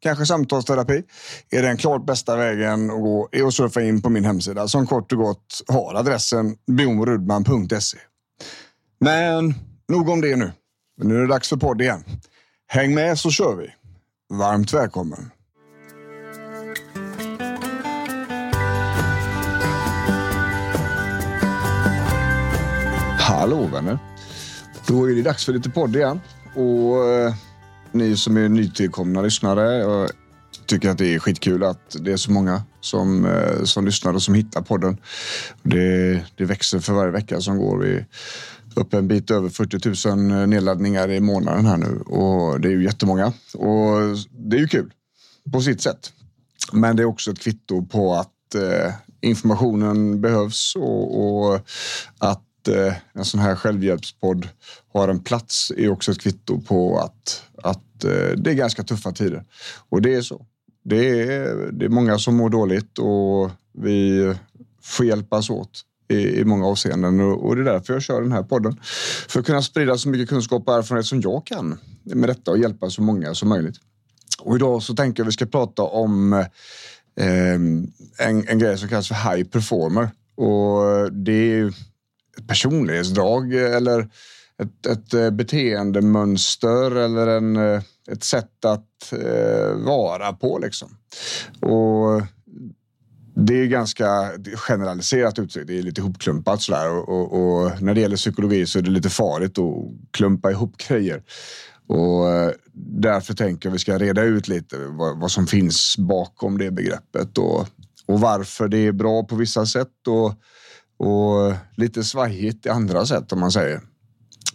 kanske samtalsterapi, är den klart bästa vägen att gå är att surfa in på min hemsida som kort och gott har adressen bjornrudman.se. Men nog om det nu. Nu är det dags för podd igen. Häng med så kör vi. Varmt välkommen. Hallå vänner. Då är det dags för lite podd igen. Och eh, ni som är nytillkomna lyssnare, jag tycker att det är skitkul att det är så många som, eh, som lyssnar och som hittar podden. Det, det växer för varje vecka som går. Vi är uppe en bit över 40 000 eh, nedladdningar i månaden här nu och det är ju jättemånga. Och det är ju kul på sitt sätt. Men det är också ett kvitto på att eh, informationen behövs och, och att eh, en sån här självhjälpspodd har en plats är också ett kvitto på att, att eh, det är ganska tuffa tider. Och det är så. Det är, det är många som mår dåligt och vi får hjälpas åt i, i många avseenden och, och det är därför jag kör den här podden. För att kunna sprida så mycket kunskap och erfarenhet som jag kan med detta och hjälpa så många som möjligt. Och idag så tänker jag att vi ska prata om eh, en, en grej som kallas för high performer. Och det är personlighetsdrag eh, eller ett, ett eh, beteendemönster eller en, eh, ett sätt att eh, vara på. Liksom. Och det är ganska generaliserat uttryck. Det är lite hopklumpat sådär och, och, och, när det gäller psykologi så är det lite farligt att klumpa ihop grejer. Och därför tänker jag vi ska reda ut lite vad, vad som finns bakom det begreppet och, och varför det är bra på vissa sätt och, och lite svajigt i andra sätt om man säger.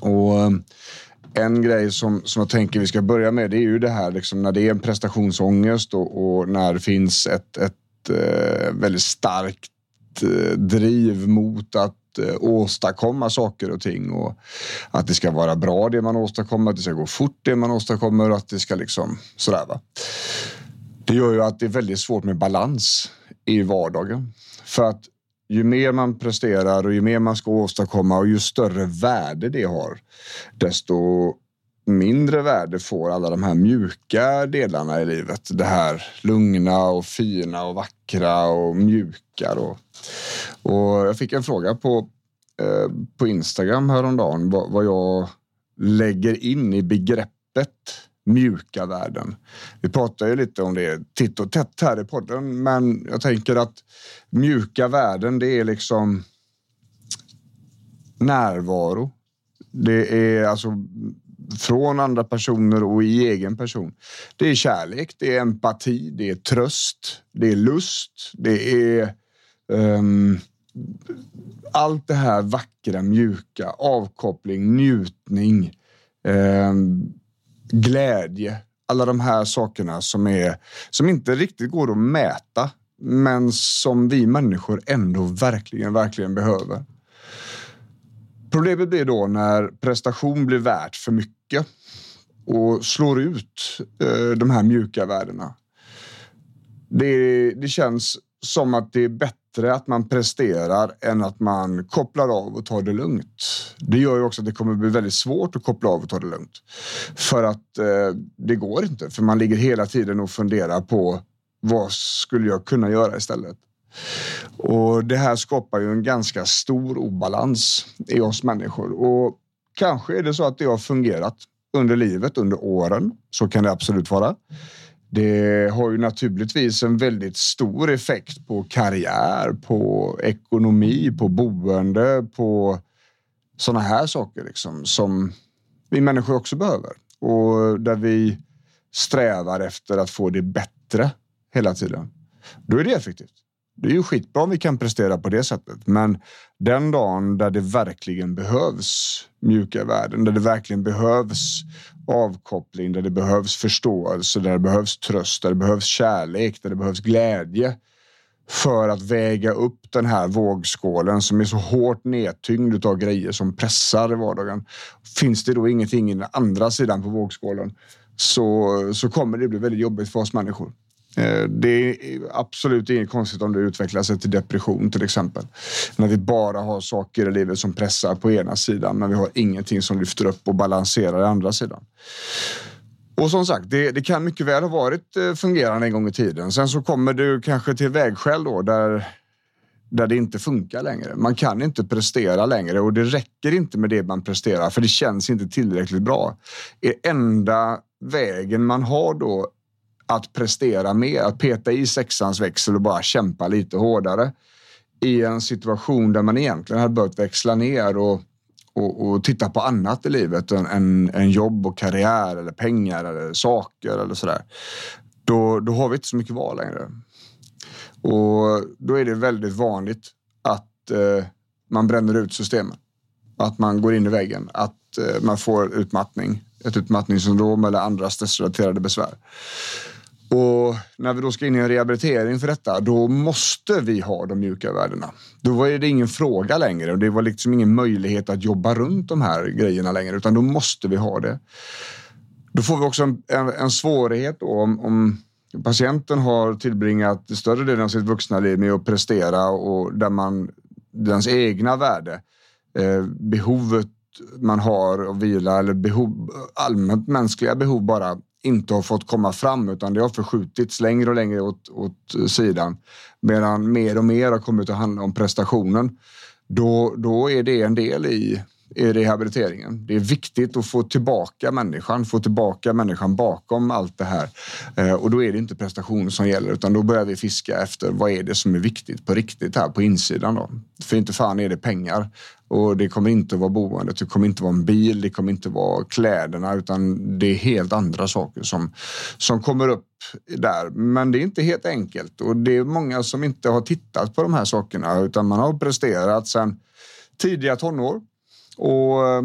Och eh, en grej som, som jag tänker vi ska börja med det är ju det här liksom när det är en prestationsångest och, och när det finns ett, ett eh, väldigt starkt eh, driv mot att eh, åstadkomma saker och ting och att det ska vara bra det man åstadkommer, att det ska gå fort det man åstadkommer och att det ska liksom sådär va. Det gör ju att det är väldigt svårt med balans i vardagen. För att ju mer man presterar och ju mer man ska åstadkomma och ju större värde det har, desto mindre värde får alla de här mjuka delarna i livet. Det här lugna och fina och vackra och mjuka. Och, och jag fick en fråga på, eh, på Instagram häromdagen vad, vad jag lägger in i begreppet mjuka värden. Vi pratar ju lite om det titt och tätt här i podden, men jag tänker att mjuka värden, det är liksom närvaro. Det är alltså från andra personer och i egen person. Det är kärlek, det är empati, det är tröst, det är lust, det är um, allt det här vackra, mjuka, avkoppling, njutning. Um, glädje. Alla de här sakerna som, är, som inte riktigt går att mäta men som vi människor ändå verkligen, verkligen behöver. Problemet blir då när prestation blir värt för mycket och slår ut eh, de här mjuka värdena. Det, det känns som att det är bättre bättre att man presterar än att man kopplar av och tar det lugnt. Det gör ju också att det kommer bli väldigt svårt att koppla av och ta det lugnt. För att eh, det går inte, för man ligger hela tiden och funderar på vad skulle jag kunna göra istället? Och det här skapar ju en ganska stor obalans i oss människor. Och kanske är det så att det har fungerat under livet, under åren. Så kan det absolut vara. Det har ju naturligtvis en väldigt stor effekt på karriär, på ekonomi, på boende, på sådana här saker liksom, som vi människor också behöver och där vi strävar efter att få det bättre hela tiden. Då är det effektivt. Det är ju skitbra om vi kan prestera på det sättet, men den dagen där det verkligen behövs mjuka värden, där det verkligen behövs avkoppling, där det behövs förståelse, där det behövs tröst, där det behövs kärlek, där det behövs glädje för att väga upp den här vågskålen som är så hårt nedtyngd av grejer som pressar i vardagen. Finns det då ingenting i den andra sidan på vågskålen så, så kommer det bli väldigt jobbigt för oss människor. Eh, det är absolut inget konstigt om det utvecklar sig till depression till exempel. När vi bara har saker i livet som pressar på ena sidan men vi har ingenting som lyfter upp och balanserar i andra sidan. Och som sagt, det, det, kan mycket väl ha varit eh, fungerande en gång i tiden. Sen så kommer du kanske till vägskäl då där, där det inte funkar längre. Man kan inte prestera längre och det räcker inte med det man presterar för det känns inte tillräckligt bra. Det enda vägen man har då att prestera mer, att peta i sexans växel och bara kämpa lite hårdare i en situation där man egentligen hade behövt växla ner och, och, och titta på annat i livet än, än, än, jobb och karriär eller pengar eller saker eller sådär. Då, då har vi inte så mycket val längre. Och då är det väldigt vanligt att eh, man bränner ut systemen. Att man går in i väggen, att eh, man får utmattning, ett utmattningssyndrom eller andra stressrelaterade besvär. Och när vi då ska in i en rehabilitering för detta, då måste vi ha de mjuka värdena. Då var det ingen fråga längre och det var liksom ingen möjlighet att jobba runt de här grejerna längre, utan då måste vi ha det. Då får vi också en, en, en svårighet då om, om patienten har tillbringat större delen av sitt vuxna liv med att prestera och där man, dens egna värde, eh, behovet man har av vila eller behov, allmänt mänskliga behov bara inte har fått komma fram utan det har förskjutits längre och längre åt, åt sidan. Medan mer och mer har kommit att handla om prestationen. Då, då är det en del i, i rehabiliteringen. Det är viktigt att få tillbaka människan, få tillbaka människan bakom allt det här. Eh, och då är det inte prestation som gäller utan då börjar vi fiska efter vad är det som är viktigt på riktigt här på insidan. Då. För inte fan är det pengar. Och det kommer inte vara boendet, det kommer inte vara en bil, det kommer inte vara kläderna utan det är helt andra saker som, som kommer upp där. Men det är inte helt enkelt och det är många som inte har tittat på de här sakerna utan man har presterat sedan tidiga tonår och eh,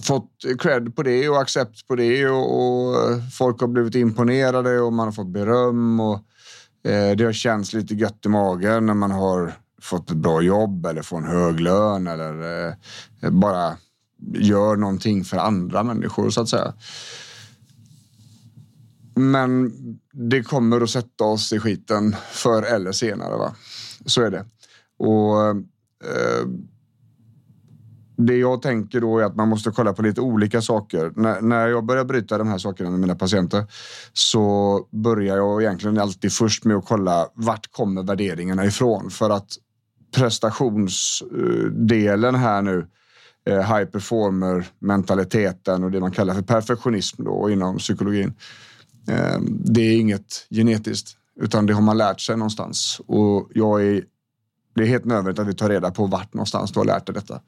fått cred på det och accept på det och, och eh, folk har blivit imponerade och man har fått beröm och eh, det har känts lite gött i magen när man har fått ett bra jobb eller får en hög lön eller eh, bara gör någonting för andra människor så att säga. Men det kommer att sätta oss i skiten förr eller senare. Va? Så är det. Och eh, eh det jag tänker då är att man måste kolla på lite olika saker. När, när jag börjar bryta de här sakerna med mina patienter så börjar jag egentligen alltid först med att kolla vart kommer värderingarna ifrån? För att prestationsdelen här nu, eh, high performer mentaliteten och det man kallar för perfektionism då inom psykologin. Eh, det är inget genetiskt utan det har man lärt sig någonstans och jag är det är helt nödvändigt att vi tar reda på vart någonstans du har lärt dig detta.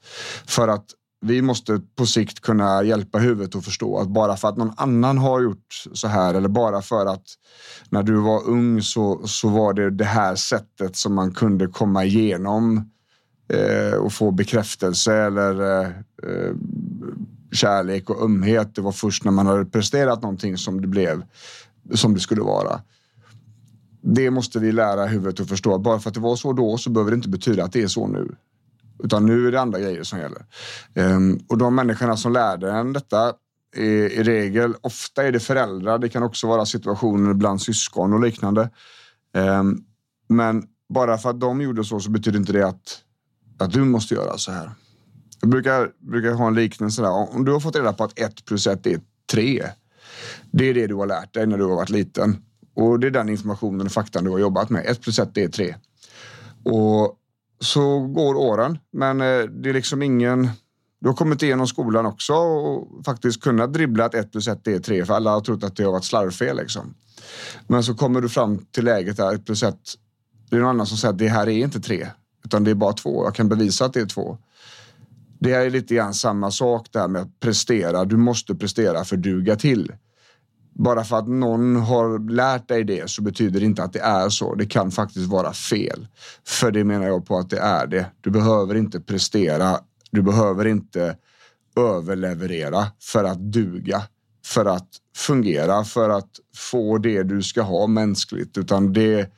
För att vi måste på sikt kunna hjälpa huvudet att förstå att bara för att någon annan har gjort så här eller bara för att när du var ung så, så var det det här sättet som man kunde komma igenom eh, och få bekräftelse eller eh, eh kärlek och ömhet. Det var först när man hade presterat någonting som det blev som det skulle vara. Det måste vi lära huvudet att förstå. Bara för att det var så då så behöver det inte betyda att det är så nu. Utan nu är det andra grejer som gäller. Ehm, och de människorna som lärde en detta är i regel, ofta är det föräldrar. Det kan också vara situationer bland syskon och liknande. Ehm, men bara för att de gjorde så så betyder inte det att, att du måste göra så här. Jag brukar, brukar ha en liknelse där. Om du har fått reda på att ett plus ett är tre. Det är det du har lärt dig när du har varit liten. Och det är den informationen och faktan du har jobbat med. Ett plus ett är tre. Och så går åren, men eh, det är liksom ingen Du har kommit igenom skolan också och faktiskt kunnat dribbla att ett plus ett är tre för alla har trott att det har varit slarvfel. Liksom. Men så kommer du fram till läget där ett plus ett. det är någon annan som säger att det här är inte tre, utan det är bara två. Jag kan bevisa att det är två. Det är lite grann samma sak där med att prestera. Du måste prestera för att duga till. Bara för att någon har lärt dig det så betyder det inte att det är så. Det kan faktiskt vara fel. För det menar jag på att det är det. Du behöver inte prestera. Du behöver inte överleverera för att duga. För att fungera, för att få det du ska ha mänskligt. Utan det,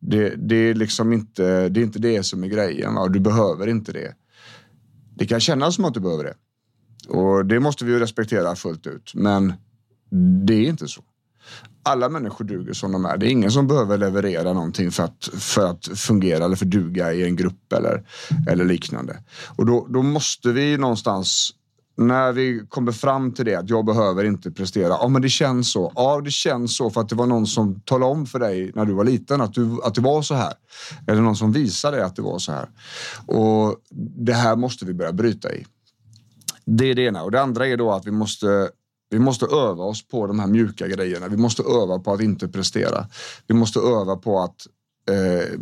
det, det, är liksom inte det, är inte det som är grejen. Va? Du behöver inte det. Det kan kännas som att du behöver det. Och det måste vi ju respektera fullt ut. Men det är inte så. Alla människor duger som de är. Det är ingen som behöver leverera någonting för att, för att fungera eller för duga i en grupp eller, eller liknande. Och då, då måste vi någonstans när vi kommer fram till det att jag behöver inte prestera. Ja, men det känns så. Ja, det känns så för att det var någon som talade om för dig när du var liten att, du, att det var så här. Eller någon som visade dig att det var så här. Och det här måste vi börja bryta i. Det är det ena. Och det andra är då att vi måste vi måste öva oss på de här mjuka grejerna. Vi måste öva på att inte prestera. Vi måste öva på att eh,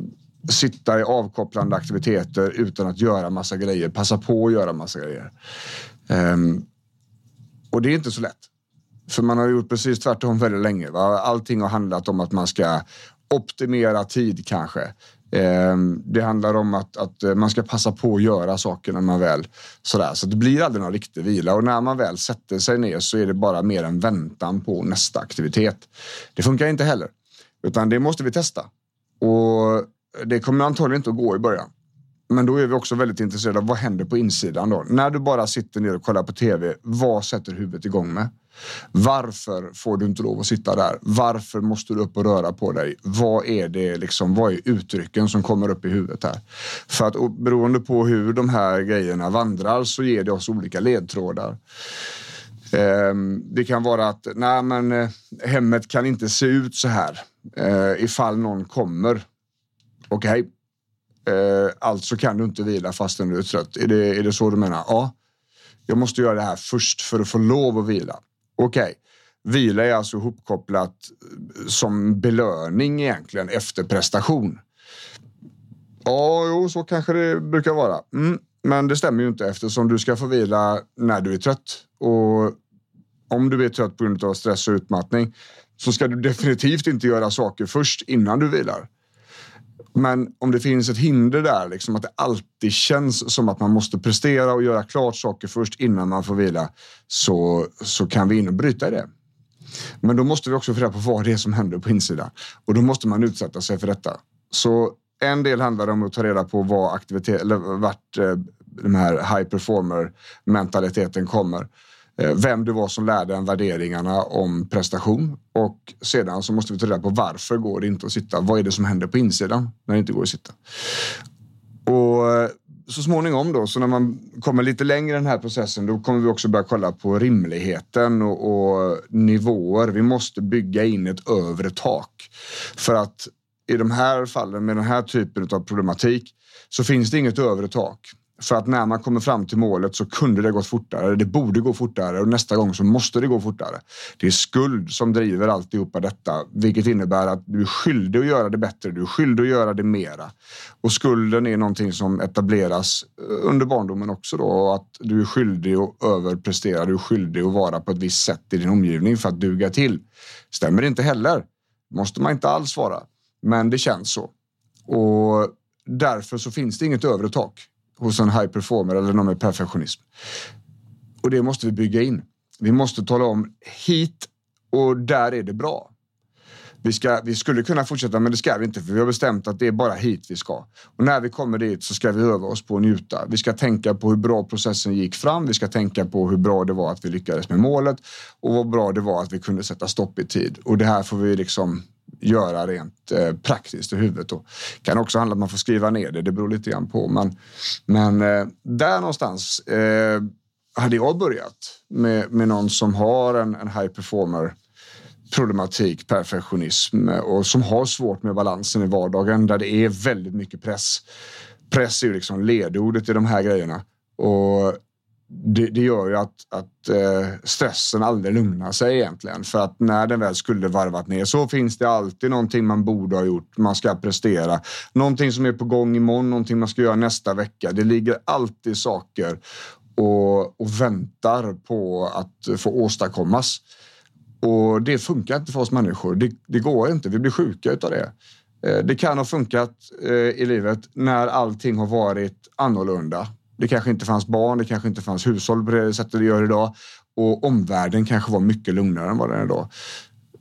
sitta i avkopplande aktiviteter utan att göra massa grejer. Passa på att göra massa grejer. Um, och det är inte så lätt. För man har gjort precis tvärtom väldigt länge. Va? Allting har handlat om att man ska optimera tid kanske. Ehm, det handlar om att, att eh, man ska passa på att göra saker när man väl sådär. Så det blir aldrig någon riktig vila och när man väl sätter sig ner så är det bara mer en väntan på nästa aktivitet. Det funkar inte heller, utan det måste vi testa. Och det kommer antagligen inte att gå i början. Men då är vi också väldigt intresserade av vad händer på insidan då? När du bara sitter ner och kollar på tv, vad sätter huvudet igång med? Varför får du inte lov att sitta där? Varför måste du upp och röra på dig? Vad är det liksom? Vad är uttrycken som kommer upp i huvudet här? För att beroende på hur de här grejerna vandrar så ger det oss olika ledtrådar. Ehm, det kan vara att nej, men eh, hemmet kan inte se ut så här eh, ifall någon kommer. Okej, okay alltså kan du inte vila fastän du är trött. Är det, är det så du menar? Ja, jag måste göra det här först för att få lov att vila. Okej, okay. vila är alltså ihopkopplat eh, som belöning egentligen efter prestation. Ja, jo, så kanske det brukar vara. Mm, men det stämmer ju inte eftersom du ska få vila när du är trött. Och om du är trött på grund av stress och utmattning så ska du definitivt inte göra saker först innan du vilar. Men om det finns ett hinder där, liksom att det alltid känns som att man måste prestera och göra klart saker först innan man får vila, så, så kan vi in och bryta det. Men då måste vi också få reda på vad det är som händer på insidan och då måste man utsätta sig för detta. Så en del handlar om att ta reda på vad aktivitet, eller vart eh, den här high performer mentaliteten kommer. Eh, vem det var som lärde en värderingarna om prestation och sedan så måste vi ta reda på varför går det inte att sitta? Vad är det som händer på insidan när det inte går att sitta? Och eh, så småningom då, så när man kommer lite längre i den här processen, då kommer vi också börja kolla på rimligheten och, och nivåer. Vi måste bygga in ett övre tak för att i de här fallen med den här typen av problematik så finns det inget övre tak. För att när man kommer fram till målet så kunde det gått fortare. Det borde gå fortare och nästa gång så måste det gå fortare. Det är skuld som driver alltihopa detta, vilket innebär att du är skyldig att göra det bättre. Du är skyldig att göra det mera. Och skulden är någonting som etableras eh, under barndomen också då. Att du är skyldig att överprestera. Du är skyldig att vara på ett visst sätt i din omgivning för att duga till. Stämmer inte heller. Måste man inte alls vara. Men det känns så. Och därför så finns det inget övre tak hos en high performer eller någon med perfektionism. Och det måste vi bygga in. Vi måste tala om hit och där är det bra. Vi, ska, vi skulle kunna fortsätta, men det ska vi inte för vi har bestämt att det är bara hit vi ska. Och när vi kommer dit så ska vi öva oss på att njuta. Vi ska tänka på hur bra processen gick fram. Vi ska tänka på hur bra det var att vi lyckades med målet och vad bra det var att vi kunde sätta stopp i tid. Och det här får vi liksom göra rent eh, praktiskt i huvudet. Det kan också handla om att man får skriva ner det, det beror lite grann på. Men, men eh, där någonstans eh, hade jag börjat med, med någon som har en, en high performer problematik, perfektionism och som har svårt med balansen i vardagen där det är väldigt mycket press. Press är ju liksom ledordet i de här grejerna och det, det, gör ju att, att eh, stressen aldrig lugnar sig egentligen. För att när den väl skulle varvat ner så finns det alltid någonting man borde ha gjort. Man ska prestera. Någonting som är på gång imorgon, någonting man ska göra nästa vecka. Det ligger alltid saker och, och väntar på att få åstadkommas. Och det funkar inte för oss människor. Det, det går inte. Vi blir sjuka utav det. Eh, det kan ha funkat eh, i livet när allting har varit annorlunda. Det kanske inte fanns barn, det kanske inte fanns hushåll på det sättet det gör idag. Och omvärlden kanske var mycket lugnare än vad den är idag.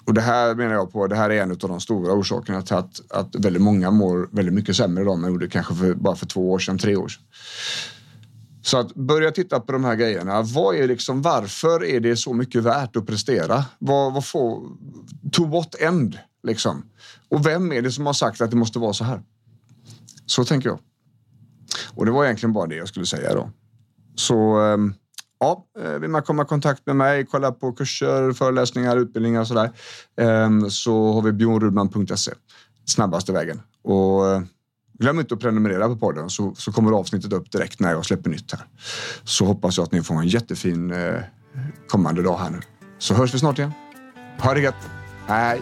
Och det här menar jag på, det här är en av de stora orsakerna till att, att väldigt många mår väldigt mycket sämre idag än man gjorde kanske för, bara för två år sedan, tre år sedan. Så att börja titta på de här grejerna. Vad är liksom, varför är det så mycket värt att prestera? Vad, vad får, to what end? Liksom? Och vem är det som har sagt att det måste vara så här? Så tänker jag. Och det var egentligen bara det jag skulle säga då. Så ehm, ja, eh, vill man komma i kontakt med mig, kolla på kurser, föreläsningar, utbildningar och sådär, där så har vi bjornrudman.se. Snabbaste vägen. Och eh, glöm inte att prenumerera på podden så, så kommer avsnittet upp direkt när jag släpper nytt här. Så hoppas jag att ni får en jättefin eh, kommande dag här nu. Så hörs vi snart igen. Ha det gött. Hej!